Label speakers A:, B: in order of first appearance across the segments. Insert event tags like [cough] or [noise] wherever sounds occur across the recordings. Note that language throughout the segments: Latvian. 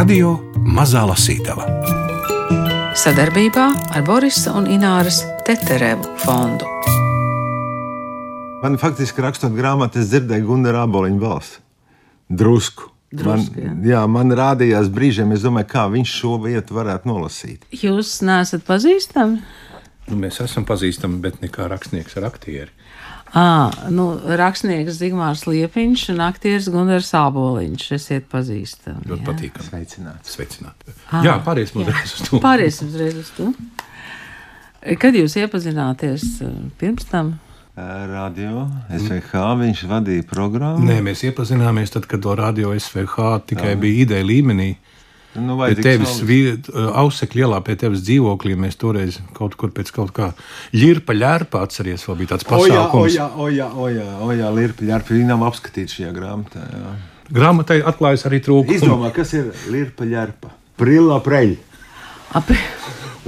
A: Radio Mazā Lasītava
B: sadarbībā ar Borisa un Ināras Teterevu fondu.
C: Man faktiski rakstot grāmatu, es dzirdēju Gunara aboliņu balsi. Drusku.
B: Drusku, jā.
C: man, jā, man rādījās brīžiem, es domāju, kā viņš šo vietu varētu nolasīt.
B: Jūs neesat pazīstami?
D: Nu, mēs esam pazīstami, bet ne kā rakstnieks ar aktieri.
B: À, nu, rakstnieks Zigmārs Liepiņš un aktieris Gunārs Aboliņš. Esiet pazīstami.
D: Ļoti patīkami.
C: Sveicināts.
D: Sveicināt.
B: Ah,
D: jā, pāriesim uzreiz uz to.
B: Pāriesim uzreiz uz to. Kad jūs iepazināties pirms tam?
C: Radio SVH viņš vadīja programmu.
D: Nē, mēs iepazināmies tad, kad to radio SVH tikai bija ideja līmenī.
C: Nu,
D: Pie tevis ausekļa ielā, pie tevis dzīvoklī mēs toreiz kaut kur pēc kaut kā ģirpa ļērpa atceries, vēl bija tāds
C: O jā, o
D: pasākums.
C: jā, o jā, o jā, o jā Lirpa, Lirpa, viņi nav apskatīti šajā grāmatā. jā.
D: Grāmatai atklājas arī trūkums.
C: Izdomā, kas ir Lirpa, Lirpa. Prila preļ.
B: Ap,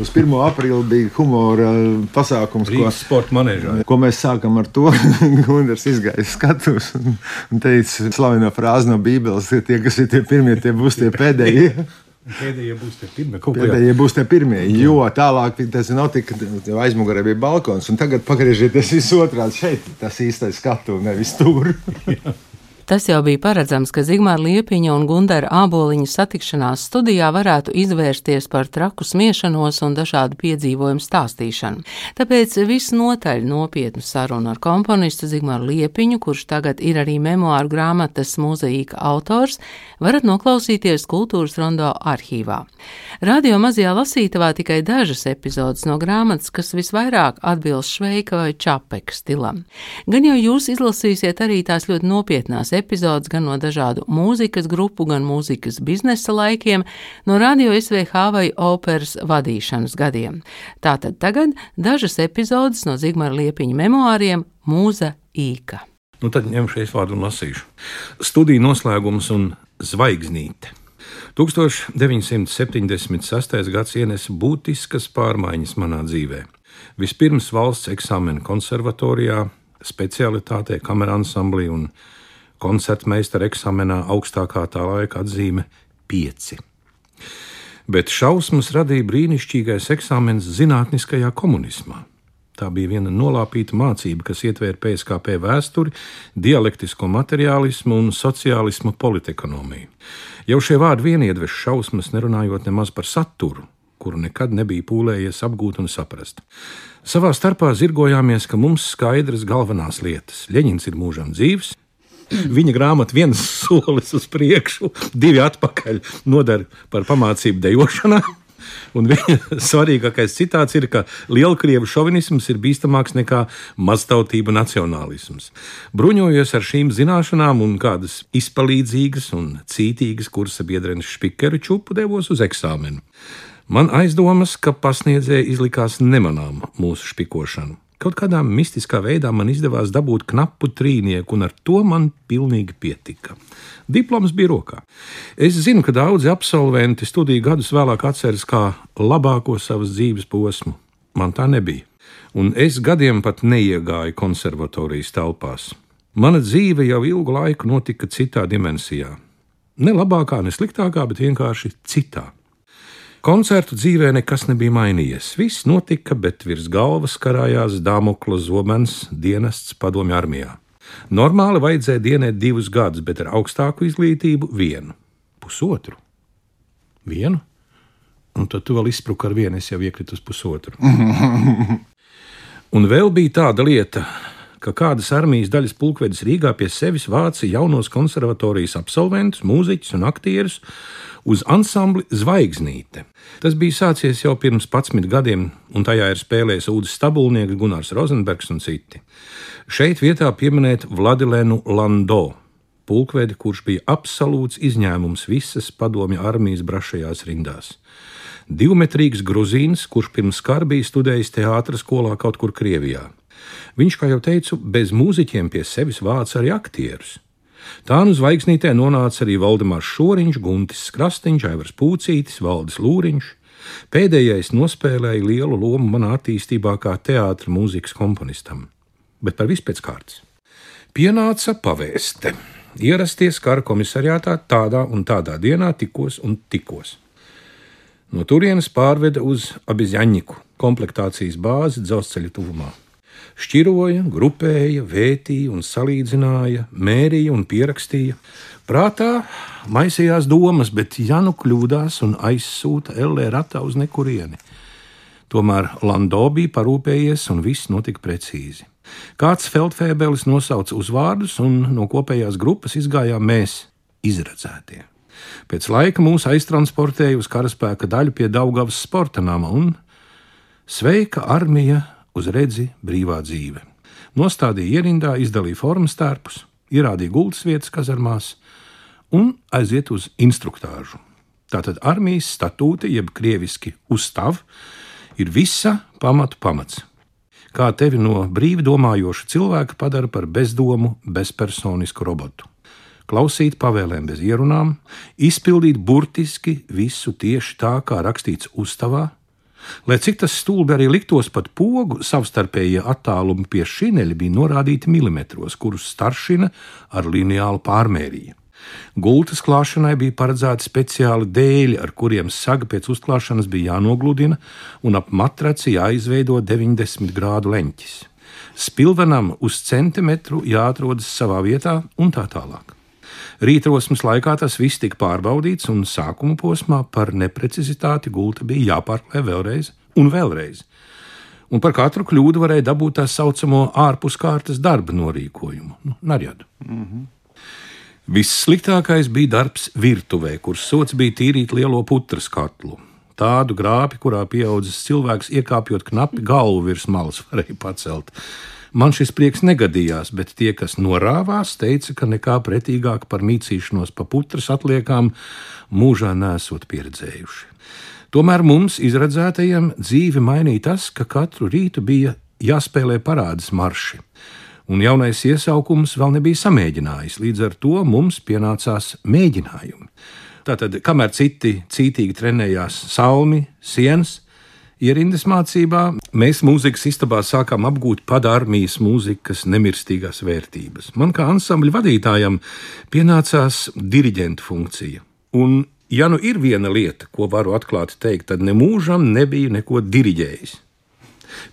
C: Uz 1. aprīļa bija humora pasākums, ko,
D: Rīgas manēžā.
C: ko mēs sākam ar to. [laughs] Gunārs izgāja uz skatuves un, un teica, slavenā frāze no Bībeles, ka tie, kas ir tie pirmie, tie būs tie pēdējie. [laughs]
D: Pēdējie būs tie pirmie.
C: Pēdējie būs tie pirmie. Jo tālāk tas nav tik, aizmugurē bija balkons, un tagad pagriežieties visotrādi šeit. Tas īstais skatu, nevis tur. [laughs]
B: Tas jau bija paredzams, ka Zigmāra Liepiņa un Gundara Āboliņa satikšanās studijā varētu izvērsties par traku smiešanos un dažādu piedzīvojumu stāstīšanu. Tāpēc visnotaļ nopietnu sarunu ar komponistu Zigmāru Liepiņu, kurš tagad ir arī memoāru grāmatas muzeīka autors, varat noklausīties Kultūras rondo arhīvā. Radio mazajā lasītavā tikai dažas epizodes no grāmatas, kas visvairāk atbilst šveika vai čapeka stilam. Gan jau jūs izlasīsiet arī tās ļoti nopietnās epizodes gan no dažādu mūzikas grupu, gan mūzikas biznesa laikiem, no radio SVH vai operas vadīšanas gadiem. Tātad tagad dažas epizodes no Zigmara Liepiņa memoāriem Mūza Īka.
D: Nu, tad ņemšu šeit vārdu un lasīšu. Studiju noslēgums un zvaigznīte. 1976. gads ienesa būtiskas pārmaiņas manā dzīvē. Vispirms valsts eksāmena konservatorijā, specialitātē, kamerā ansamblī un koncertmeistara eksāmenā augstākā tā laika atzīme - pieci. Bet šausmas radīja brīnišķīgais eksāmens zinātniskajā komunismā. Tā bija viena nolāpīta mācība, kas ietvēra PSKP vēsturi, dialektisko materiālismu un sociālismu politekonomiju. Jau šie vārdi vien iedvež šausmas, nerunājot nemaz par saturu, kuru nekad nebija pūlējies apgūt un saprast. Savā starpā zirgojāmies, ka mums skaidras galvenās lietas. Leņņņins ir mūžam dzīves, Viņa grāmata viens [laughs] solis uz priekšu, divi atpakaļ nodara par pamācību dejošanā. Un viņa [laughs] svarīgākais citāts ir, ka lielkrievu šovinisms ir bīstamāks nekā maztautība nacionālisms. Bruņojos ar šīm zināšanām un kādas izpalīdzīgas un cītīgas kursa biedrenes špikeru čupu devos uz eksāmenu. Man aizdomas, ka pasniedzēji izlikās nemanām mūsu špikošanu. Kaut kādā mistiskā veidā man izdevās dabūt knapu trīnieku, un ar to man pilnīgi pietika. Diploms bija rokā. Es zinu, ka daudzi absolventi studiju gadus vēlāk atceras kā labāko savas dzīves posmu. Man tā nebija, un es gadiem pat neiegāju konservatorijas telpās. Mana dzīve jau ilgu laiku notika citā dimensijā. Ne labākā, ne sliktākā, bet vienkārši citā. Koncertu dzīvē nekas nebija mainījies. Viss notika, bet virs galvas karājās Dāmokla zobens dienests padomju armijā. Normāli vajadzēja dienēt divus gadus, bet ar augstāku izglītību vienu, pusotru. Vienu? Un tad tu vēl izspruki ar vienu, es jau iekritu uz pusotru. [laughs] Un vēl bija tāda lieta, ka kādas armijas daļas pulkvedis Rīgā pie sevis vāca jaunos konservatorijas absolventus, mūziķus un aktierus uz ansambli Zvaigznīte. Tas bija sācies jau pirms 11 gadiem, un tajā ir spēlējis Udis Stabulnieks, Gunārs Rozenbergs un citi. Šeit vietā pieminēt Vladilēnu Lando, pulkvedi, kurš bija absolūts izņēmums visas padomju armijas brašajās rindās. Divmetrīgs gruzīns, kurš pirms kara bija studējis teātras skolā kaut kur Krievijā. Viņš, kā jau teicu, bez mūziķiem pie sevis vāca arī aktierus. Tā nu zvaigznītē nonāca arī Valdemārs Šoriņš, Guntis Krastīņš, Aivars Pūcītis, Valdis Lūriņš. Pēdējais nospēlēja lielu lomu manā attīstībā kā teātris mūzikas komponistam. Bet par visu pēc kārtas. Pienāca pavēste. ierasties kara komisariātā tādā un tādā dienā, tikos un tikos. No turienes pārveda uz Abizjaņiku komplektācijas bāzi dzelzceļa tuvumā. Šķiroja, grupēja, vētīja un salīdzināja, mērīja un pierakstīja. Prātā maisījās domas, bet Janu kļūdās un aizsūta LE ratā uz nekurieni. Tomēr Lando bija parūpējies, un viss notika precīzi. Kāds feldfēbelis nosauca uzvārdus, un no kopējās grupas izgājām mēs, izredzētie. Pēc laika mūs aiztransportēja uz karaspēka daļu pie Daugavas sporta nama un sveika armija uz redzi brīvā dzīve. Nostādīja ierindā, izdalīja formas tērpus, ierādīja gultas vietas kazarmās un aiziet uz instruktāžu. Tātad armijas statūte, jeb krieviski uzstāv, ir visa pamatu pamats. Kā tevi no brīvi domājoša cilvēka padara par bezdomu, bezpersonisku robotu klausīt pavēlēm bez ierunām, izpildīt burtiski visu tieši tā, kā rakstīts ustavā, lai cik tas stulbi arī liktos pat pogu, savstarpējie attālumi pie šineļa bija norādīti milimetros, kurus staršina ar lineālu pārmērīju. Gultas klāšanai bija paredzēti speciāli dēļi, ar kuriem saga pēc uzklāšanas bija jānogludina, un ap matraci jāizveido 90 grādu leņķis. Spilvenam uz centimetru jāatrodas savā vietā, un tā tālāk. Rītrosmas laikā tas viss tika pārbaudīts, un sākuma posmā par neprecizitāti gulta bija jāpārklē vēlreiz un vēlreiz. Un par katru kļūdu varēja dabūt tā saucamo ārpuskārtas darba norīkojumu, nu, narjadu. Mm -hmm. Vissliktākais bija darbs virtuvē, kur sots bija tīrīt lielo putras katlu. Tādu grāpi, kurā pieaudzis cilvēks, iekāpjot knapi galvu virs malas, varēja pacelt. Man šis prieks negadījās, bet tie, kas norāvās, teica, ka nekā pretīgāk par mīcīšanos pa putras atliekām mūžā nesot pieredzējuši. Tomēr mums, izredzētajiem, dzīve mainīja tas, ka katru rītu bija jāspēlē parādas marši, un jaunais iesaukums vēl nebija samēģinājis, līdz ar to mums pienācās mēģinājumi. Tātad, kamēr citi cītīgi trenējās salmi, sienas, ierindas mācībā, mēs mūzikas istabā sākām apgūt padarmijas mūzikas nemirstīgās vērtības. Man kā ansambļa vadītājam pienācās diriģenta funkcija. Un, ja nu ir viena lieta, ko varu atklāti teikt, tad nemūžam nebija neko diriģējis.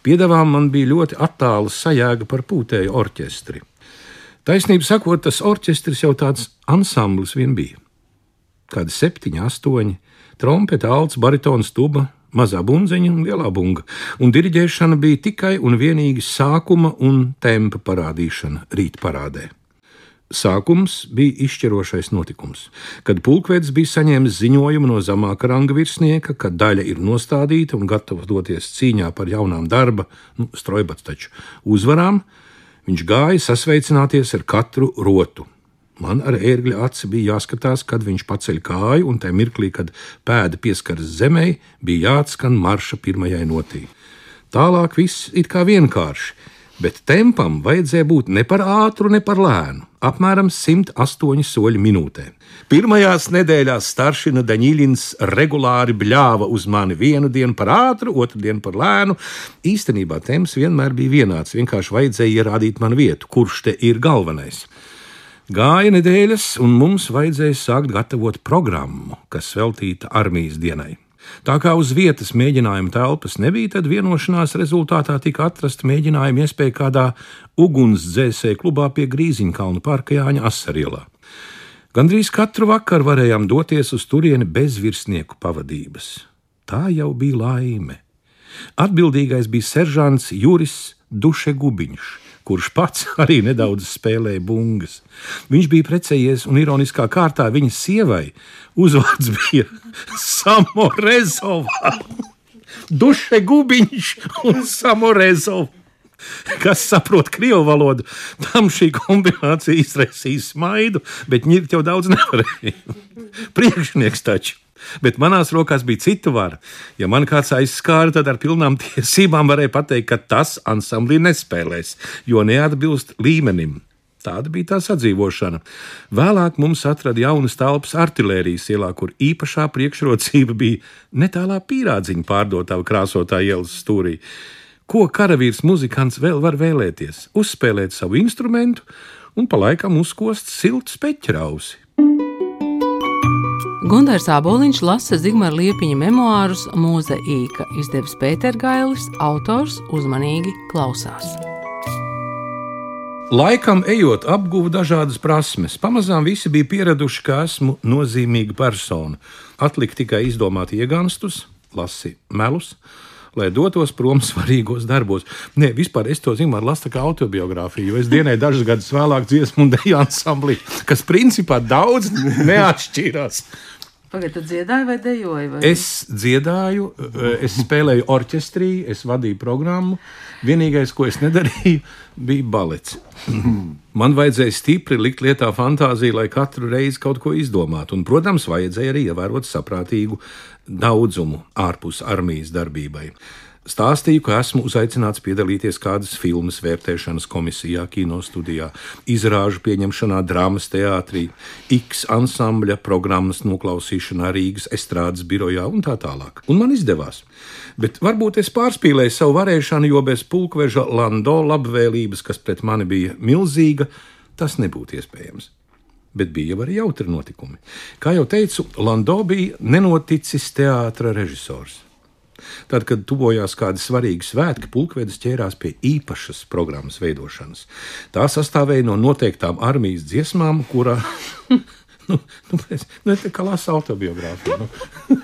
D: Piedāvām man bija ļoti attāla sajēga par pūtēju orķestri. Taisnība sakot, tas orķestris jau tāds ansamblis vien bija. Kādi septiņi, astoņi, trompete, alts, baritons, tuba, mazā bunziņa un lielā bunga, un diriģēšana bija tikai un vienīgi sākuma un tempa parādīšana rītparādē. Sākums bija izšķirošais notikums, kad pulkvedis bija saņēmis ziņojumu no zemāka ranga virsnieka, ka daļa ir nostādīta un gatava doties cīņā par jaunām darba, nu, strojbats taču, uzvarām. Viņš gāja sasveicināties ar katru rotu, Man ar ērgļa aci bija jāskatās, kad viņš paceļ kāju, un tajā mirklī, kad pēda pieskaras zemē, bija jāatskan marša pirmajai notī. Tālāk viss ir kā vienkārši, bet tempam vajadzēja būt ne par ātru, ne par lēnu - apmēram 108 soļi minūtē. Pirmajās nedēļās staršina Daņīlins regulāri bļāva uz mani vienu dienu par ātru, otru dienu par lēnu. Īstenībā temps vienmēr bija vienāds, vienkārši vajadzēja ierādīt man vietu, kurš te ir galvenais. Gāja nedēļas, un mums vajadzēja sākt gatavot programmu, kas veltīta armijas dienai. Tā kā uz vietas mēģinājuma telpas nebija, tad vienošanās rezultātā tika atrasta mēģinājuma iespēja kādā ugunsdzēsēju klubā pie Grīziņkalnu parka Jāņa Asarielā. Gandrīz katru vakaru varējām doties uz turieni bez virsnieku pavadības. Tā jau bija laime. Atbildīgais bija seržants Juris Duše Gubiņš kurš pats [laughs] arī nedaudz spēlēja bungas. Viņš bija precējies, un ironiskā kārtā viņa sievai uzvārds [laughs] bija Samorezovā. Duše gubiņš un Samorezovs. Kas saprot krievu valodu, tam šī kombinācija izraisīja smaidu, bet ņirt jau daudz nevarēja. [laughs] Priekšnieks taču Bet manās rokās bija cita vara. Ja man kāds aizskāra, tad ar pilnām [laughs] tiesībām varēja pateikt, ka tas ansamblī nespēlēs, jo neatbilst līmenim. Tāda bija tā sadzīvošana. Vēlāk mums atrada jaunas telpas artērijas ielā, kur īpašā priekšrocība bija netālā pīrādziņa pārdotā krāsotā ielas stūrī. Ko karavīrs muzikants vēl var vēlēties? Uzspēlēt savu instrumentu un pa laikam uzkost siltu speķrausi.
B: Gunārs Aboliņš lasa Zigmāra Liepiņa memoārus Mūze Īka, izdevis Pētergailis, autors uzmanīgi klausās.
D: Laikam ejot, apguvu dažādas prasmes. Pamazām visi bija pieraduši, ka esmu nozīmīga persona. Atlika tikai izdomāt ieganstus, lasi melus, lai dotos prom [laughs] svarīgos darbos. Nē, vispār es to zinu, ar lasu kā autobiogrāfiju, jo es dienēju dažus gadus vēlāk dziesmu un deju ansamblī, kas principā daudz neatšķīrās.
B: Pagaidā, dziedāju vai dejoju? Vai?
D: Es dziedāju, es spēlēju orķestrī, es vadīju programmu. Vienīgais, ko es nedarīju, bija balets. Man vajadzēja stipri likt lietā fantāziju, lai katru reizi kaut ko izdomātu. Un, protams, vajadzēja arī ievērot saprātīgu daudzumu ārpus armijas darbībai. Stāstīju, ka esmu uzaicināts piedalīties kādas filmas vērtēšanas komisijā, kino studijā, izrāžu pieņemšanā, drāmas teātrī, X ansambļa programmas noklausīšanā Rīgas estrādes birojā un tā tālāk. Un man izdevās. Bet varbūt es pārspīlēju savu varēšanu, jo bez pulkveža Lando labvēlības, kas pret mani bija milzīga, tas nebūtu iespējams bet bija arī jautri notikumi. Kā jau teicu, Lando bija nenoticis teātris režisors. Tad, kad tuvojās kādi svarīgi svētki, pulkvedis ķērās pie īpašas programmas veidošanas. Tā sastāvēja no noteiktām armijas dziesmām, kurā [laughs] nu, nu, nu, kā lasa autobiogrāfija. Nu.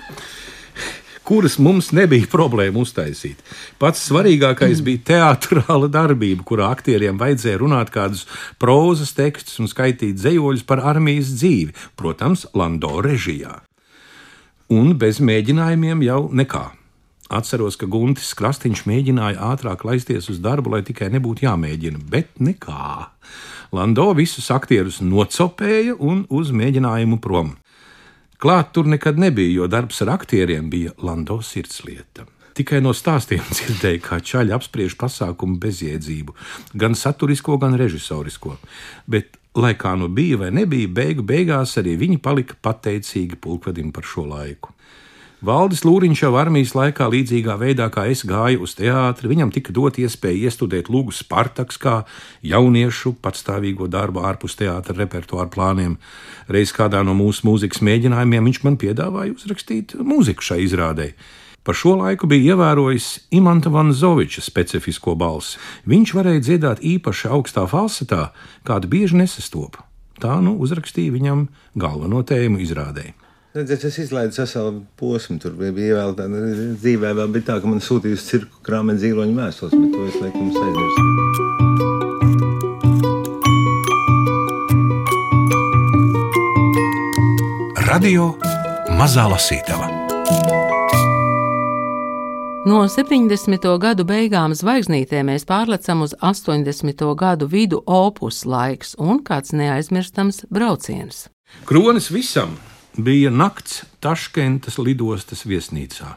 D: Kuras mums nebija problēma uztaisīt. Pats svarīgākais bija teātrāla darbība, kurā aktieriem vajadzēja runāt kādus prozas tekstus un skaitīt zejoļus par armijas dzīvi, protams, Lando režijā. Un bez mēģinājumiem jau nekā. Atceros, ka Guntis Krastīņš mēģināja ātrāk laisties uz darbu, lai tikai nebūtu jāmēģina, bet nekā. Lando visus aktierus nocopēja un uz mēģinājumu prom. Klāt tur nekad nebija, jo darbs ar aktieriem bija Lando sirdslieta. Tikai no stāstiem [laughs] dzirdēju, kā čaļi apspriež pasākumu bezjēdzību, gan saturisko, gan režisorisko. Bet, lai kā nu bija vai nebija, beigu beigās arī viņi palika pateicīgi pulkvedim par šo laiku. Valdis Lūriņš jau armijas laikā, līdzīgā veidā kā es gāju uz teātri, viņam tika dot iespēja iestudēt lūgu Spartaks kā jauniešu patstāvīgo darbu ārpus teātra repertuāra plāniem. Reiz kādā no mūsu mūzikas mēģinājumiem viņš man piedāvāja uzrakstīt mūziku šai izrādē. Par šo laiku bija ievērojis Imants Vanzoviča specifisko balsi. Viņš varēja dziedāt īpaši augstā falsetā, kāda bieži nesastopa. Tā nu uzrakstīja viņam galveno tēmu izrādēji.
C: Es izlaidu veselu posmu. Tur bija vēl tāda dzīvē, vēl bija tā, ka man sūtīja uz cirku krāmēt zīloņu vēstules, bet to es laikam aizmirsu.
A: Radio Mazā Lasītava.
B: No 70. gadu beigām zvaigznītē mēs pārlecam uz 80. gadu vidu opus laiks un kāds neaizmirstams brauciens.
D: Kronis visam! Bija nakts Taškentas lidostas viesnīcā.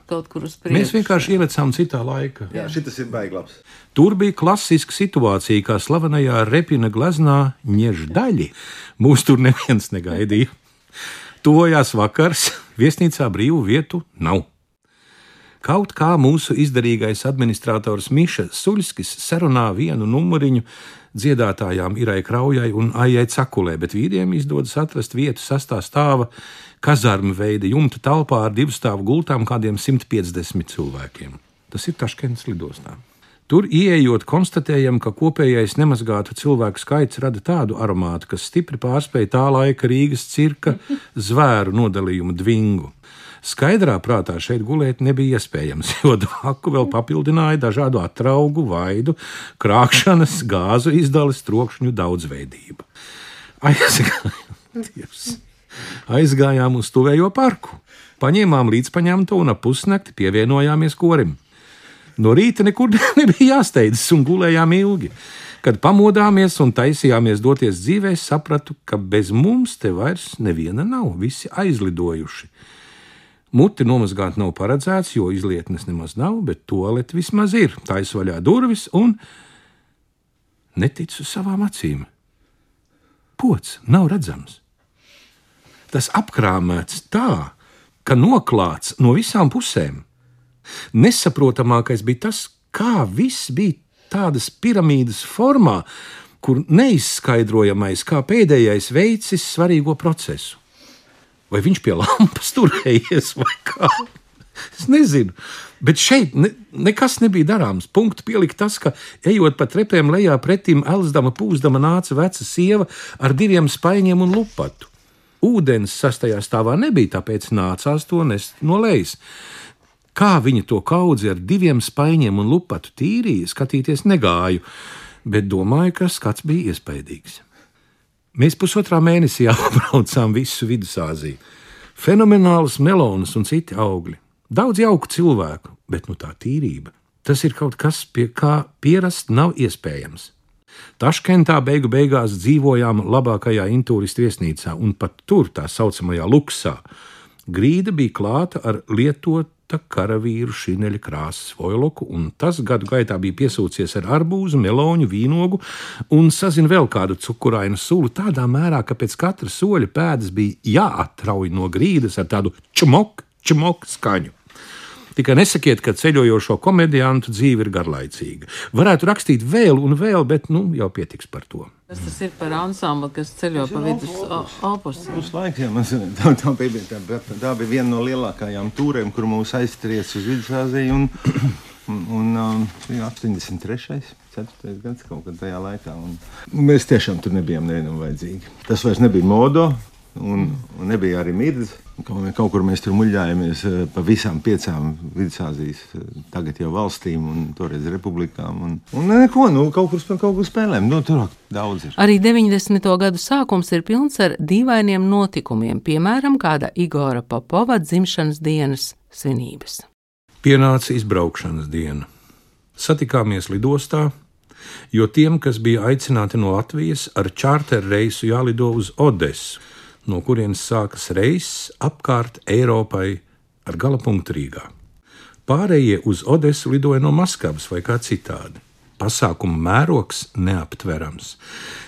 D: Mēs vienkārši ielicām citā laikā.
C: Jā, šis ir baiglabs.
D: Tur bija klasiska situācija, kā slavenajā repina gleznā ņeždaļi. Mūs tur neviens negaidīja. Tuvojās vakars, viesnīcā brīvu vietu nav. Kaut kā mūsu izdarīgais administrators Miša Suļskis sarunā vienu numuriņu dziedātājām Irai Kraujai un Aijai Cakulē, bet vīriem izdodas atrast vietu sastā stāva kazarmu veida jumta telpā ar divu stāvu gultām kādiem 150 cilvēkiem. Tas ir Taškents lidostā. Tur ieejot, konstatējam, ka kopējais nemazgātu cilvēku skaits rada tādu aromātu, kas stipri pārspēja tā laika Rīgas cirka zvēru nodalījumu dvingu. Skaidrā prātā šeit gulēt nebija iespējams, jo dvaku vēl papildināja dažādu atraugu, vaidu, krāpšanas, gāzu izdales, trokšņu daudzveidība. Aizgājām, aizgājām uz tuvējo parku, paņēmām līdzpaņemto un ap pusnakti pievienojāmies korim. No rīta nekur [laughs] nebija jāsteidzas un gulējām ilgi. Kad pamodāmies un taisījāmies doties dzīvē, sapratu, ka bez mums te vairs neviena nav, visi aizlidojuši. Muti nomazgāt nav paredzēts, jo izlietnes nemaz nav, bet toalete vismaz ir. Taisa vaļā durvis un neticu savām acīm. Pots nav redzams. Tas apkrāmēts tā, ka noklāts no visām pusēm. Nesaprotamākais bija tas, kā viss bija tādas piramīdas formā, kur neizskaidrojamais kā pēdējais veicis svarīgo procesu. Vai viņš pie lampas [laughs] turējies vai kā? Es nezinu. Bet šeit ne, nekas nebija darāms. Punktu pielikt tas, ka ejot pa trepēm lejā pretim, elzdama, pūzdama nāca veca sieva ar diviem spaiņiem un lupatu. Ūdens sastajā stāvā nebija, tāpēc nācās to nest no lejas. Kā viņa to kaudzi ar diviem spaiņiem un lupatu tīrīja, skatīties negāju, bet domāju, ka skats bija iespaidīgs. Mēs pusotrā mēnesī [laughs] apbraucām visu Vidusāziju. Fenomenāls melonas un citi augļi. Daudz jauku cilvēku, bet nu tā tīrība. Tas ir kaut kas, pie kā pierast nav iespējams. Taškentā beigu beigās dzīvojām labākajā intūristu viesnīcā, un pat tur, tā saucamajā luksā, grīda bija klāta ar lietota karavīru šineļa krāsas vojloku, un tas gadu gaitā bija piesūcies ar arbūzu, meloņu, vīnogu un sazina vēl kādu cukurainu sulu tādā mērā, ka pēc katra soļa pēdas bija jāatrauj no grīdas ar tādu čmok, čmok skaņu. Tikai nesakiet, ka ceļojošo komediantu dzīve ir garlaicīga. Varētu rakstīt vēl un vēl, bet nu, jau pietiks par to.
B: Kas tas ir par ansambli, kas ceļo pa vidus opusi?
C: Uz laiku, jā, mums, tā, tā, bija, tā, tā bija viena no lielākajām tūrēm, kur mūs aiztries uz Vidusāziju. Un, un, un um, 83. 4. gads kaut kad tajā laikā. Un mēs tiešām tur nebijām nevienam vajadzīgi. Tas vairs nebija modo, un, un nebija arī mirdz. Kaut, kaut kur mēs tur muļķājāmies eh, pa visām piecām Vidusāzijas, eh, tagad jau valstīm, un toreiz republikām. Un, un neko, nu, kaut kur, kaut kur spēlēm. Nu, tur daudz ir.
B: Arī 90. gadu sākums ir pilns ar dīvainiem notikumiem, piemēram, kāda Igora Popova dzimšanas dienas svinības.
D: Pienāca izbraukšanas diena. Satikāmies lidostā, jo tiem, kas bija aicināti no Latvijas, ar čārteru reisu jālido uz Odesu no kurienes sākas reiss apkārt Eiropai ar galapunktu Rīgā. Pārējie uz Odesu lidoja no Maskavas vai kā citādi. Pasākuma mērogs neaptverams.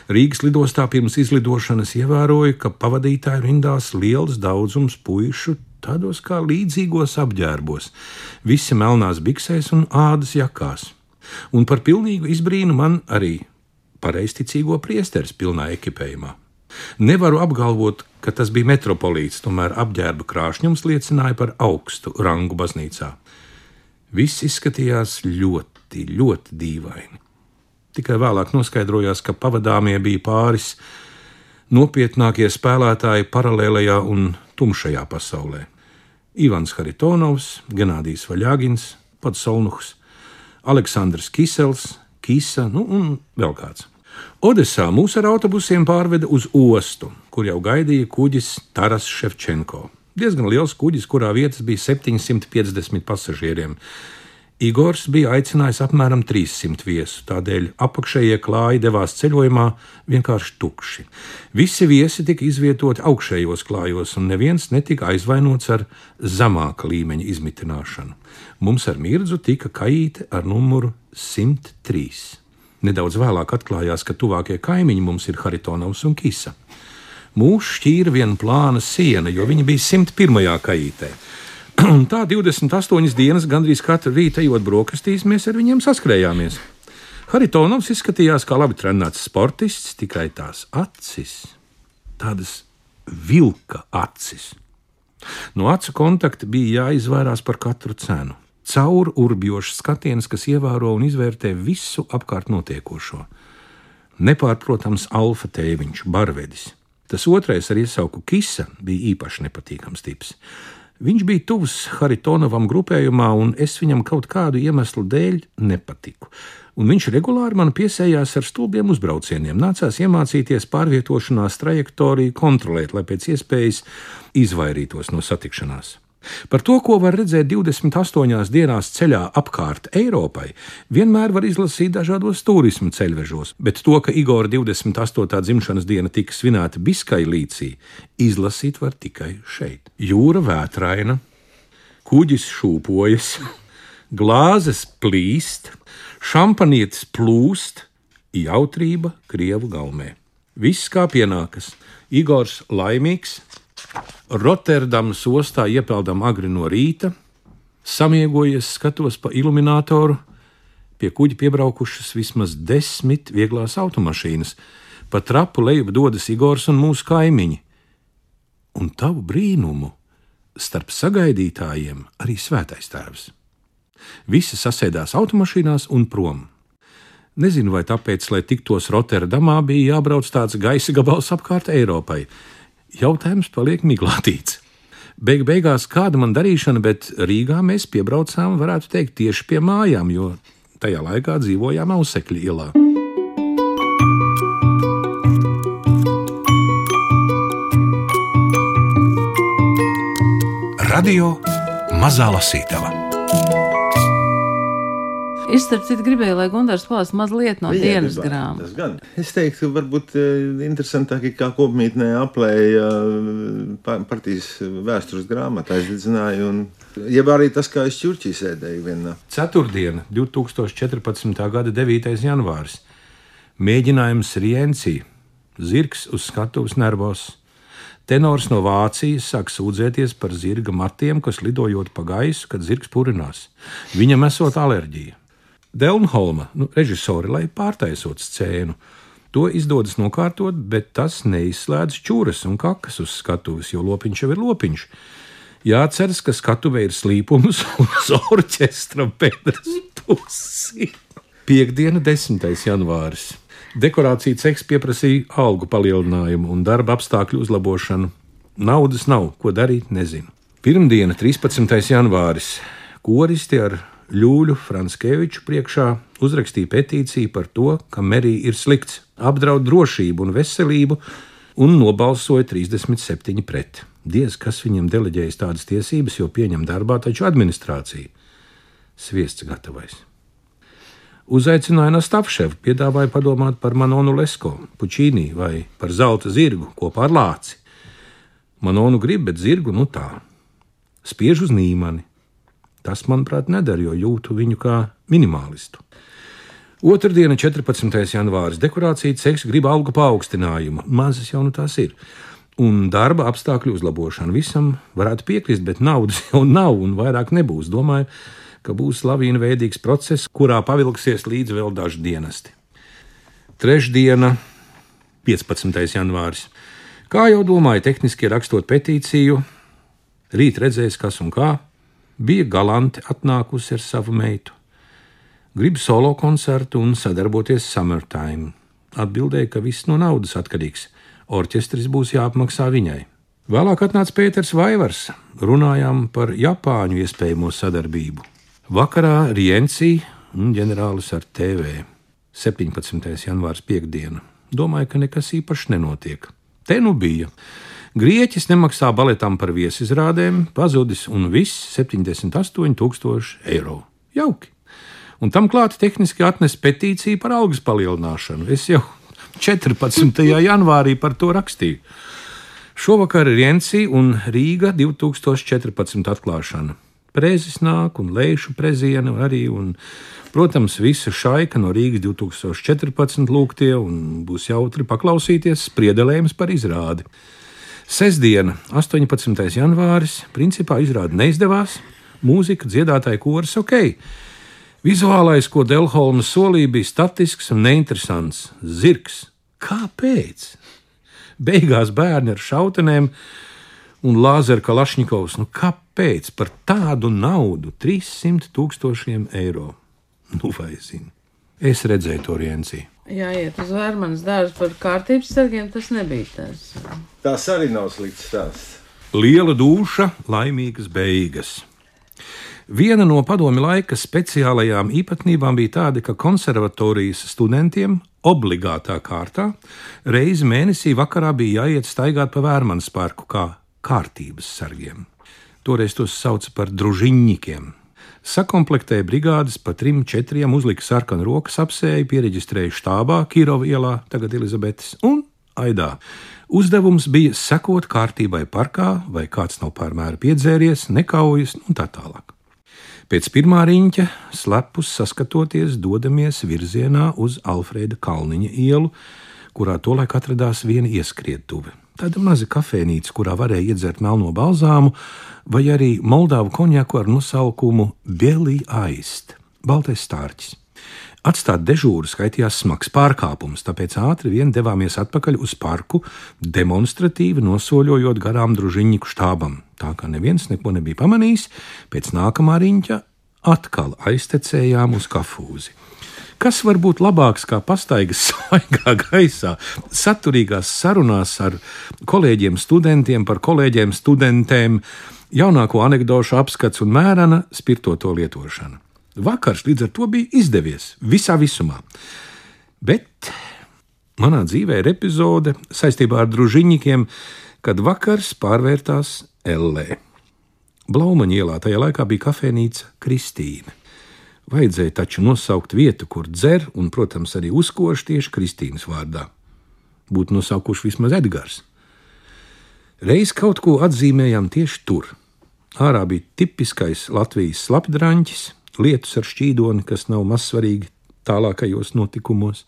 D: Rīgas lidostā pirms izlidošanas ievēroja, ka pavadītāju rindās liels daudzums puišu tādos kā līdzīgos apģērbos, visi melnās biksēs un ādas jakās. Un par pilnīgu izbrīnu man arī pareizticīgo priesteris pilnā ekipējumā. Nevaru apgalvot, ka tas bija metropolīts, tomēr apģērba krāšņums liecināja par augstu rangu baznīcā. Viss izskatījās ļoti, ļoti dīvaini. Tikai vēlāk noskaidrojās, ka pavadāmie bija pāris nopietnākie spēlētāji paralēlajā un tumšajā pasaulē. Ivans Haritonovs, Genādijs Vaļāgins, pats Solnuhs, Aleksandrs Kisels, Kisa nu, un vēl kāds. Odesā mūs ar autobusiem pārveda uz ostu, kur jau gaidīja kuģis Taras Ševčenko. Diezgan liels kuģis, kurā vietas bija 750 pasažieriem. Igors bija aicinājis apmēram 300 viesu, tādēļ apakšējie klāji devās ceļojumā vienkārši tukši. Visi viesi tika izvietoti augšējos klājos, un neviens netika aizvainots ar zemāka līmeņa izmitināšanu. Mums ar mirdzu tika kaīte ar numuru 103. Nedaudz vēlāk atklājās, ka tuvākie kaimiņi mums ir Haritonovs un Kisa. Mūsu šķīra viena plāna siena, jo viņi bija 101. kaitē. [clears throat] Un tā 28 dienas, gandrīz katru rītu ejot brokastīs, mēs ar viņiem saskrējāmies. Haritonovs izskatījās kā labi trenēts sportists, tikai tās acis, tādas vilka acis. No acu kontakta bija jāizvairās par katru cenu caur urbjošs skatiens, kas ievēro un izvērtē visu apkārt notiekošo. Nepārprotams, alfa tēviņš, barvedis. Tas otrais ar iesauku Kisa bija īpaši nepatīkams tips. Viņš bija tuvs Haritonovam grupējumā, un es viņam kaut kādu iemeslu dēļ nepatiku. Un viņš regulāri man piesējās ar stulbiem uzbraucieniem. Nācās iemācīties pārvietošanās trajektoriju kontrolēt, lai pēc iespējas izvairītos no satikšanās. Par to, ko var redzēt 28 dienās ceļā apkārt Eiropai, vienmēr var izlasīt dažādos turismu ceļvežos, bet to, ka Igora 28. dzimšanas diena tika svinēta Biskai līcī, izlasīt var tikai šeit. Jūra vētraina, kuģis šūpojas, [laughs] glāzes plīst, šampanietis plūst, jautrība Krievu galmē. Viss kā pienākas. Igors laimīgs, Rotterdamas ostā iepeldam agri no rīta, samiegojies, skatos pa iluminatoru. Pie kuģa piebraukušas vismaz desmit vieglās automašīnas. Pa trapu lejup dodas Igors un mūsu kaimiņi. Un tavu brīnumu starp sagaidītājiem arī svētais tēvs. Visi sasēdās automašīnās un prom. Nezinu, vai tāpēc, lai tiktos Rotterdamā, bija jābrauc tāds gaisa gabals apkārt Eiropai. Jautājums paliek miglātīts. Beig beigās kāda man darīšana, bet Rīgā mēs piebraucām, varētu teikt, tieši pie mājām, jo tajā laikā dzīvojām Ausekļa ielā.
A: Radio Mazā Lasītava.
B: Es starp citu gribēju, lai Gunārs palāst mazliet no
C: Jā,
B: dienas grāmatas.
C: Es teiktu, ka varbūt eh, interesantāk ir kā kopmītnē aplēja eh, pa- partijas vēstures grāmatā aizdedzināja. Un, jeb arī tas, kā es ķurķī sēdēju vienā.
D: Ceturtdiena, 2014. gada 9. janvāris. Mēģinājums Rienci. Zirgs uz skatuves nervos. Tenors no Vācijas sāk sūdzēties par zirga matiem, kas lidojot pa gaisu, kad zirgs purinās. Viņam esot alerģija. Delnholma, nu, režisori, lai pārtaisot scēnu. To izdodas nokārtot, bet tas neizslēdz čūras un kakas uz skatuves, jo lopiņš jau ir lopiņš. Jāatceras, ka skatuvē ir slīpums [laughs] uz orķestra pēdas pusi. Piektdiena, 10. janvāris. Dekorācija ceks pieprasīja algu palielinājumu un darba apstākļu uzlabošanu. Naudas nav, ko darīt, nezinu. Pirmdiena, 13. janvāris. Koristi ar Ļūļu Franskeviču priekšā uzrakstīja petīciju par to, ka Merija ir slikts, apdraud drošību un veselību, un nobalsoja 37 pret. Diez kas viņam deleģējas tādas tiesības, jo pieņem darbā taču administrācija. Sviests gatavais. Uzaicināja Nastapševu, piedāvāja padomāt par Manonu Lesko, Pučīnī vai par zelta zirgu kopā ar lāci. Manonu grib, bet zirgu nu tā. Spiež uz nīmani. Tas, manuprāt, nedara, jo jūtu viņu kā minimalistu. Otradiena, 14. janvāris, dekorācija ceks grib algu paaugstinājumu. Mazas jau nu tās ir. Un darba apstākļu uzlabošanu visam varētu piekrist, bet naudas [laughs] jau nav un vairāk nebūs. Domāju, ka būs lavīna veidīgs process, kurā pavilksies līdz vēl daži dienesti. Trešdiena, 15. janvāris. Kā jau domāju, tehniski rakstot petīciju, rīt redzēs, kas un kā, bija galanti atnākusi ar savu meitu. Gribu solo koncertu un sadarboties Summertime. Atbildēja, ka viss no naudas atkarīgs. Orķestris būs jāapmaksā viņai. Vēlāk atnāca Pēters Vaivars. Runājām par Japāņu iespējamo sadarbību. Vakarā Rienci un ģenerālis ar TV. 17. janvārs piekdiena. Domāju, ka nekas īpašs nenotiek. Te nu bija. Grieķis nemaksā baletam par viesizrādēm, pazudis un viss 78,000 eiro. Jauki! Un tam klāti tehniski atnes petīciju par algas palielināšanu. Es jau 14. [laughs] janvārī par to rakstīju. Šovakar ir Rienci un Rīga 2014 atklāšana. Prezis nāk un lēšu prezienu arī, un, protams, visa šaika no Rīgas 2014 lūgtie, un būs jautri paklausīties spriedelējums par izrādi. Sesdiena, 18. janvāris, principā izrāda neizdevās, mūzika, dziedātāja koris ok. Vizuālais, ko Delholmas solīja, bija statisks un neinteresants - zirgs. Kāpēc? Beigās bērni ar šautenēm un Lāzera Kalašņikovs. Nu, kāpēc par tādu naudu, 300 tūkstošiem eiro? Nu, vai zini? Es redzēju to Rienci.
B: Jā, iet uz vērmanas dārza par kārtības sargiem, tas nebija tas.
C: Tas arī nav slikts stāsts.
D: Liela duša, laimīgas beigas. Viena no padomi laika speciālajām īpatnībām bija tāda, ka konservatorijas studentiem obligātā kārtā reizi mēnesī vakarā bija jāiet staigāt pa vērmanas parku kā kārtības sargiem. Toreiz tos sauca par družiņņikiem. Sakomplektēja brigādes pa trim, četriem, uzlika sarkanu rokas apsēju, pieregistrēja štābā, Kirova ielā, tagad Elizabetes, un aidā. Uzdevums bija sekot kārtībai parkā, vai kāds nav pārmēra piedzēries, nekaujas un tā tālāk. Pēc pirmā riņķa, slepus saskatoties, dodamies virzienā uz Alfrēda Kalniņa ielu, kurā tolaik atradās viena ieskrietuve. Tāda maza kafejnīca, kurā varēja iedzert melno balzāmu, vai arī moldāvu konjaku ar nosaukumu Bielī Aist, Baltais stārķis. Atstāt dežūru skaitījās smags pārkāpums, tāpēc ātri vien devāmies atpakaļ uz parku, demonstratīvi nosoļojot garām družiņu štābam. Tā kā neviens neko nebija pamanījis, pēc nākamā riņķa atkal aiztecējām uz kafūzi. Kas var būt labāks kā pastaigas [laughs] svaigā gaisā, saturīgās sarunās ar kolēģiem, studentiem par kolēģiem, studentēm, jaunāko anekdošu apskats un mērena spirtoto lietošana. Vakars līdz ar to bija izdevies visā visumā. Bet manā dzīvē ir epizode saistībā ar družiņiem, kad vakars pārvērtās Ellē. Blaumaņa ielā tajā laikā bija kafejnīca Kristīna. Vajadzēja taču nosaukt vietu, kur dzer, un, protams, arī uzkoš tieši Kristīnas vārdā. Būtu nosaukuši vismaz Edgars. Reiz kaut ko atzīmējām tieši tur. Ārā bija tipiskais Latvijas slapdraņķis, lietus ar šķīdoni, kas nav mazsvarīgi tālākajos notikumos.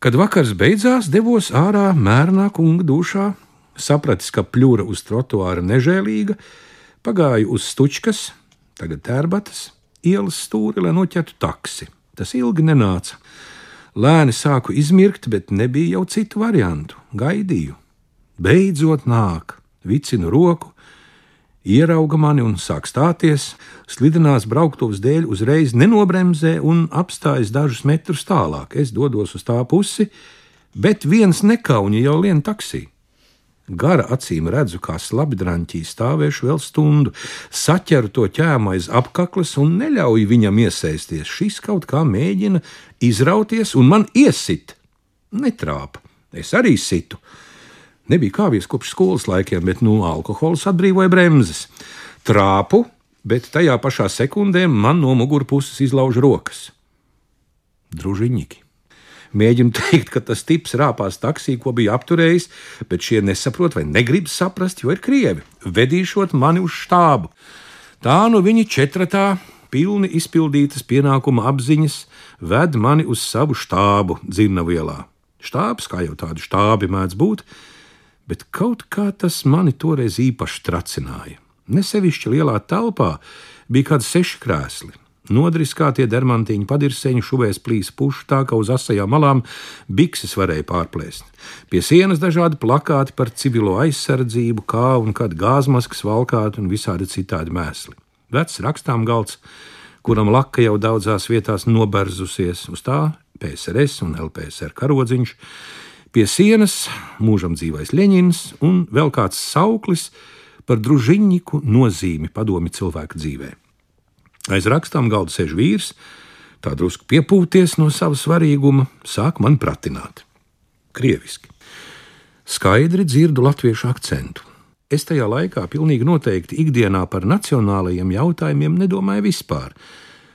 D: Kad vakars beidzās, devos ārā mērnā kunga dušā, sapratis, ka pļūra uz trotuāra nežēlīga, pagāju uz stučkas, tagad tērbatas, ielas stūri, lai noķertu taksi. Tas ilgi nenāca. Lēni sāku izmirkt, bet nebija jau citu variantu. Gaidīju. Beidzot nāk, vicinu roku, ierauga mani un sāk stāties, slidinās brauktuvas dēļ uzreiz nenobremzē un apstājas dažus metrus tālāk. Es dodos uz tā pusi, bet viens nekauņi jau lien taksī. Gara acīm redzu, kā slabdraņķī stāvēšu vēl stundu, saķeru to ķēmu aiz apakles un neļauju viņam iesaisties. Šis kaut kā mēģina izrauties un man iesit. Netrāpa, es arī situ Nebija kāvies kopš skolas laikiem, bet nu, alkohols atbrīvoja bremzes. Trāpu, bet tajā pašā sekundē man no mugurpuses izlauž rokas. Družiņķi. Mēģinu [laughs] teikt, ka tas tips rāpās taksī, ko bija apturējis, bet šie nesaprot vai negrib saprast, jo ir krievi, vedīšot mani uz štābu. Tā nu viņi četratā, pilni izpildītas pienākuma apziņas, ved mani uz savu štābu Dzirnavielā. Štābs, kā jau tādi štābi mēdz būt, bet kaut kā tas mani toreiz īpaši tracināja. Nesevišķi lielā telpā bija kādi seši krēsli. Nodriskātie dermantiņu padirseņu šuvēs plīs pušu tā, ka uz asajām malām bikses varēja pārplēst. Pie sienas dažādi plakāti par civilo aizsardzību, kā un kad gāzmaskas valkāti un visādi citādi mēsli. Vecs rakstām galds, kuram laka jau daudzās vietās noberzusies, uz tā PSRS un LPSR karodziņš, Pie sienas mūžam dzīvais Leņņņins un vēl kāds sauklis par družiņņiku nozīmi padomi cilvēka dzīvē. Aiz rakstām galda sēž vīrs, tā drusku piepūties no sava svarīguma, sāk man pratināt. Krieviski. Skaidri dzirdu latviešu akcentu. Es tajā laikā pilnīgi noteikti ikdienā par nacionālajiem jautājumiem nedomāju vispār.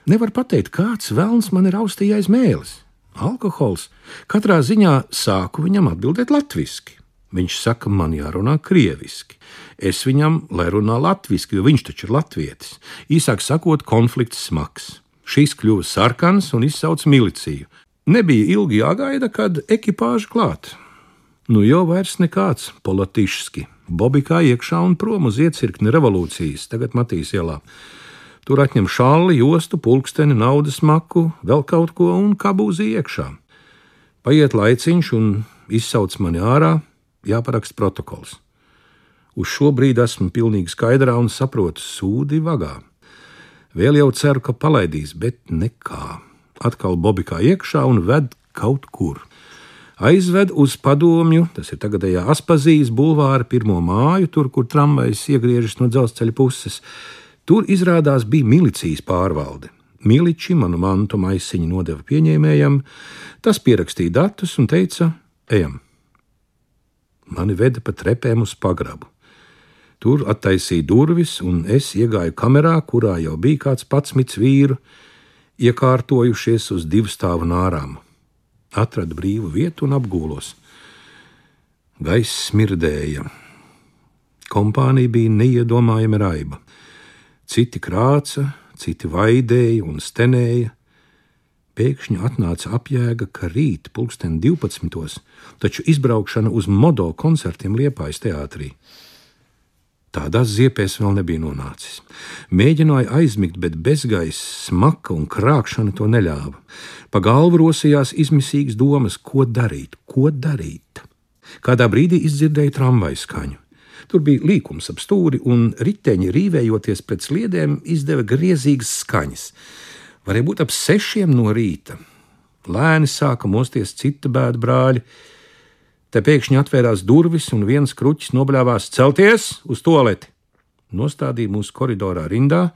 D: Nevar pateikt, kāds vēlns man ir austījais mēlis alkohols, katrā ziņā sāku viņam atbildēt latviešu. Viņš saka, man jārunā krieviski. Es viņam, lai runā latviešu, jo viņš taču ir latvietis. Īsāk sakot, konflikts smags. Šis kļuva sarkans un izsauca miliciju. Nebija ilgi jāgaida, kad ekipāža klāt. Nu jau vairs nekāds politiski. Bobikā iekšā un prom uz iecirkni revolūcijas, tagad Matīs ielā. Tur atņem šāli, jostu, pulksteni, naudas maku, vēl kaut ko un kabūzi iekšā. Paiet laiciņš un izsauc mani ārā, jāparaksta protokols. Uz šo brīdi esmu pilnīgi skaidrā un saprotu, sūdi vagā. Vēl jau ceru, ka palaidīs, bet nekā. Atkal bobikā iekšā un ved kaut kur. Aizved uz padomju, tas ir tagadējā Aspazijas bulvāra pirmo māju, tur, kur tramvajs iegriežas no dzelzceļa puses. Tur izrādās bija milicijas pārvalde. Miliči manu mantu maisiņu nodeva pieņēmējam, tas pierakstīja datus un teica: Ejam! Mani veda pa trepēm uz pagrabu. Tur attaisīja durvis, un es iegāju kamerā, kurā jau bija kāds patsmits vīru, iekārtojušies uz divu stāvu nārām. Atradu brīvu vietu un apgūlos. Gaiss smirdēja. Kompānija bija neiedomājama raiba. Citi krāca, citi vaidēja un stenēja. Pēkšņi atnāca apjēga, ka rīt, pulksten 12. taču izbraukšana uz modo koncertiem Liepājas teātrī. Tādās ziepēs vēl nebija nonācis. Mēģināja aizmigt, bet bezgaisa, smaka un krāpšana to neļāva. Pa galvu rosījās izmisīgas domas, ko darīt, ko darīt. Kādā brīdī izdzirdēja tramvaju skaņu. Tur bija līkums ap stūri, un riteņi rīvējoties pret sliedēm, izdeva griezīgas skaņas. Varēja būt ap sešiem no rīta. Lēni sāka mosties cita bēda brāļi. Te pēkšņi atvērās durvis, un viens kruķis nobļāvās celties uz toleti. Nostādīja mūsu koridorā rindā,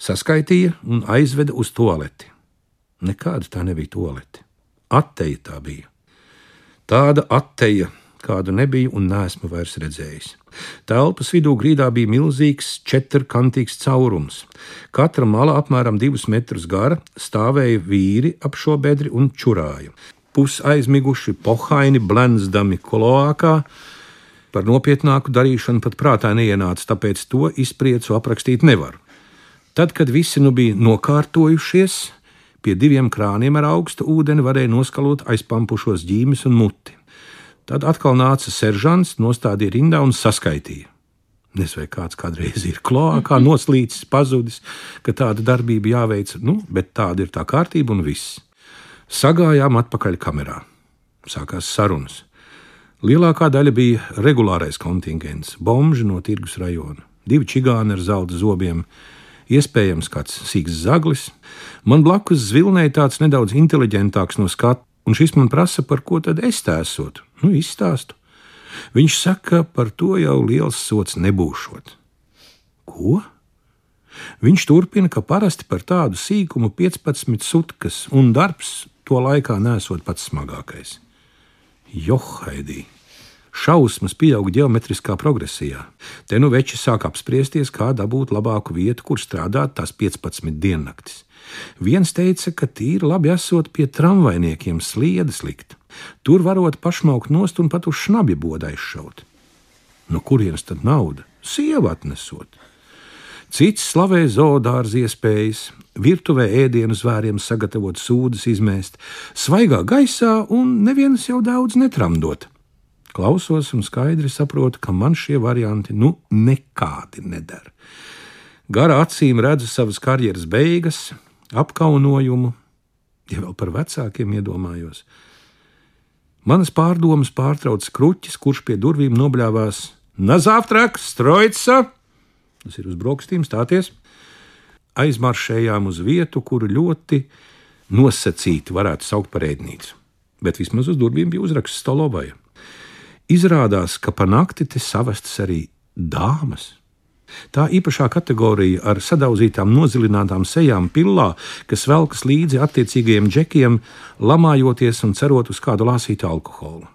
D: saskaitīja un aizveda uz toleti. Nekāda tā nebija tolete. Atteja tā bija. Tāda atteja, kādu nebiju un neesmu vairs redzējis. Telpas vidū grīdā bija milzīgs, četrkantīgs caurums. Katra mala apmēram divus metrus gara, stāvēja vīri ap šo bedri un čurāja. Pus aizmiguši, pohaini, blenzdami koloākā. Par nopietnāku darīšanu pat prātā neienāca, tāpēc to izpriecu aprakstīt nevaru. Tad, kad visi nu bija nokārtojušies, pie diviem krāniem ar augstu ūdeni varēja noskalot aizpampušos ģīmes un muti. Tad atkal nāca seržants, nostādīja rindā un saskaitīja. Nezinu, vai kāds kādreiz ir kloakā noslīcis, pazudis, ka tāda darbība jāveic, nu, bet tāda ir tā kārtība un viss. Sagājām atpakaļ kamerā. Sākās sarunas. Lielākā daļa bija regulārais kontingents, bomži no tirgus rajona, divi čigāni ar zelta zobiem, iespējams kāds sīgs zaglis. Man blakus zvilnēja tāds nedaudz inteliģentāks no skatu, un šis man prasa, par ko tad es tēsotu. Nu, izstāstu. Viņš saka, par to jau liels sots nebūšot. Ko? Viņš turpina, ka parasti par tādu sīkumu 15 sutkas, un darbs to laikā nesot pats smagākais. Johaidī! Šausmas pieaug geometriskā progresijā. Te nu veči sāk apspriesties, kā dabūt labāku vietu, kur strādāt tās 15 diennaktis. Viens teica, ka tīri labi esot pie tramvajniekiem sliedes likt. Tur varot pašmaukt nost un pat uz šnabi bodā izšaut. No kurienes tad nauda? Sieva atnesot. Cits slavē zoodārza iespējas, virtuvē ēdienu zvēriem sagatavot sūdas izmēst, svaigā gaisā un neviens jau daudz netramdot. Klausos un skaidri saprotu, ka man šie varianti nu nekādi nedara. Gara acīm redzu savas karjeras beigas, apkaunojumu, ja vēl par vecākiem iedomājos. Manas pārdomas pārtrauc kruķis, kurš pie durvīm nobļāvās Nazāftraks, Strojca, tas ir uz brokstīm stāties. Aizmaršējām uz vietu, kuru ļoti nosacīti varētu saukt par ēdnīcu, bet vismaz uz durvīm bija uzraksts Stolovaja. Izrādās, ka pa nakti te savestas arī dāmas. Tā īpašā kategorija ar sadauzītām, nozilinātām sejām pillā, kas velkas līdzi attiecīgajiem džekiem, lamājoties un cerot uz kādu lāsītu alkoholu.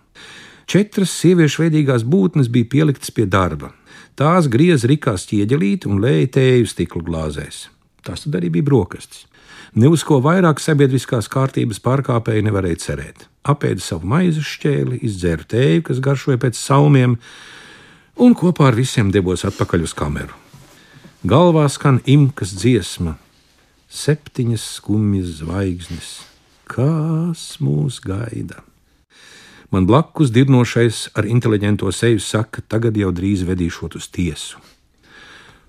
D: Četras sieviešu veidīgās būtnes bija pieliktas pie darba. Tās griez rikās ķieģelīti un lēja tēju stiklu glāzēs. Tas tad arī bija brokastis. Ne uz ko vairāk sabiedriskās kārtības pārkāpēji nevarēja cerēt. Apēda savu maizi šķēli, izdzēra tēju, kas garšoja pēc salmiem, un kopā ar visiem devos atpakaļ uz kameru. Galvā skan imkas dziesma, septiņas skumjas zvaigznes, kas mūs gaida. Man blakus dirnošais ar inteliģento seju saka, tagad jau drīz vedīšot uz tiesu.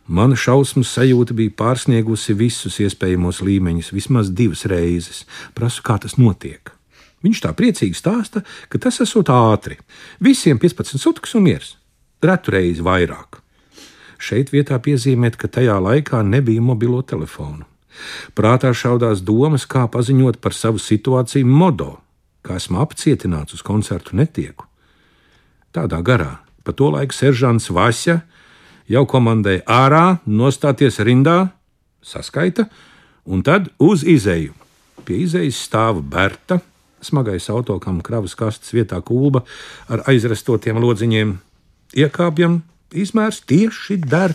D: Mana šausmas sajūta bija pārsniegusi visus iespējamos līmeņus, vismaz divas reizes. Prasu, kā tas notiek. Viņš tā priecīgi stāsta, ka tas esot ātri. Visiem 15 sutkas un miers retu reizi vairāk. Šeit vietā piezīmēt, ka tajā laikā nebija mobilo telefonu. Prātā šaudās domas, kā paziņot par savu situāciju modo, kā esmu apcietināts uz koncertu netieku. Tādā garā, pa to laiku seržants Vasja jau komandēja ārā, nostāties rindā, saskaita, un tad uz izēju. Pie izējas stāva Berta, smagais auto, kam kravas kastes vietā kulba ar aizrastotiem lodziņiem, iekāpjam, izmērs tieši der,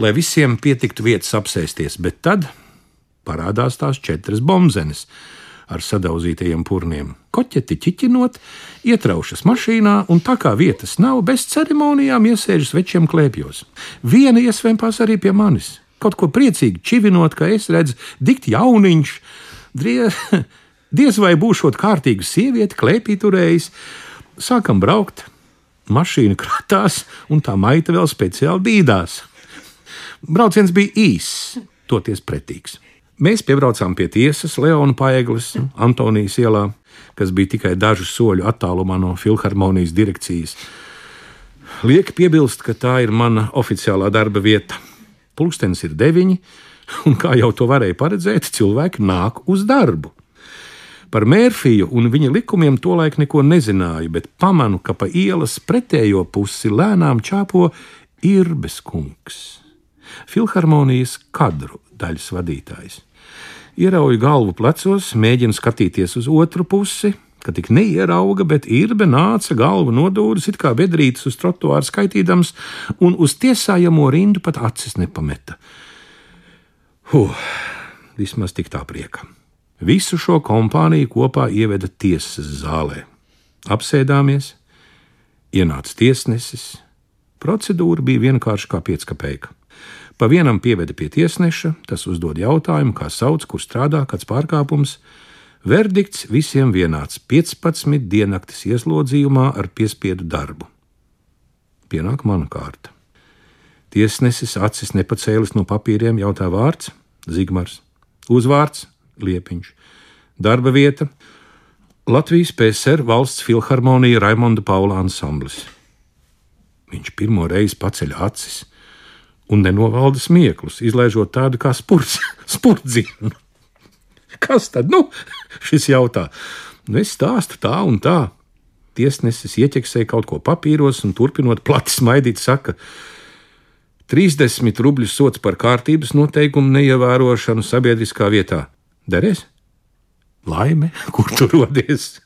D: lai visiem pietiktu vietas apsēsties, bet tad parādās tās četras bombzenes ar sadauzītajiem purniem. Koķeti ķiķinot, ietraušas mašīnā, un tā kā vietas nav, bez ceremonijām iesēžas večiem klēpjos. Viena iesvēmpās arī pie manis, kaut ko priecīgi čivinot, ka es redzu dikt jauniņš, diez, [laughs] diez vai būšot kārtīgu sievieti, klēpī turējis. Sākam braukt, Mašīna kratās, un tā maita vēl speciāli bīdās. Brauciens bija īss, toties pretīgs. Mēs piebraucām pie tiesas Leona Paeglis, Antonijas ielā, kas bija tikai dažu soļu attālumā no filharmonijas direkcijas. Lieki piebilst, ka tā ir mana oficiālā darba vieta. Pulkstenis ir deviņi, un kā jau to varēja paredzēt, cilvēki nāk uz darbu. Par Mērfiju un viņa likumiem tolaik neko nezināju, bet pamanu, ka pa ielas pretējo pusi lēnām čāpo Irbes kungs, filharmonijas kadru daļas vadītājs. Ierauju galvu plecos, mēģinu skatīties uz otru pusi, ka tik neierauga, bet Irbe nāca galvu nodūris, it kā bedrītis uz trotuāru skaitīdams, un uz tiesājamo rindu pat acis nepameta. Huh, vismaz tik tā prieka. Visu šo kompāniju kopā ieveda tiesas zālē. Apsēdāmies, ienāca tiesnesis. Procedūra bija vienkārša kā pieckapeika. Pa vienam pieveda pie tiesneša, tas uzdod jautājumu, kā sauc, kur strādā, kāds pārkāpums. Verdikts visiem vienāds - 15 diennaktis ieslodzījumā ar piespiedu darbu. Pienāk mana kārta. Tiesnesis acis nepacēlis no papīriem, jautā vārds - Zigmars, uzvārds Liepiņš. Darba vieta - Latvijas PSR valsts filharmonija Raimonda Paula ansamblis. Viņš pirmo reizi paceļ acis un nenovalda smieklus, izlaižot tādu kā spurts, [laughs] spurtdzienu. Kas tad? Nu, šis jautā. Nu, es stāstu tā un tā. Tiesnesis ieķeksēja kaut ko papīros un turpinot plati smaidīt, saka, 30 rubļu sots par kārtības noteikumu neievērošanu sabiedriskā vietā. Derēs? Laime, [laughs] kur tu rodies?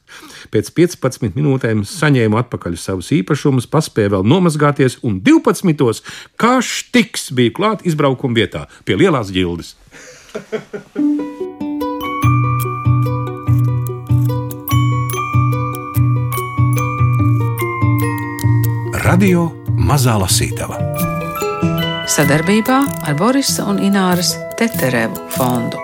D: Pēc 15 minūtēm saņēmu atpakaļ savus īpašumus, paspēju vēl nomazgāties, un 12. kā štiks bija klāt izbraukuma vietā pie lielās ģildes.
A: Radio Mazā Lasītava
B: Sadarbībā ar Borisa un Ināras Teterevu fondu.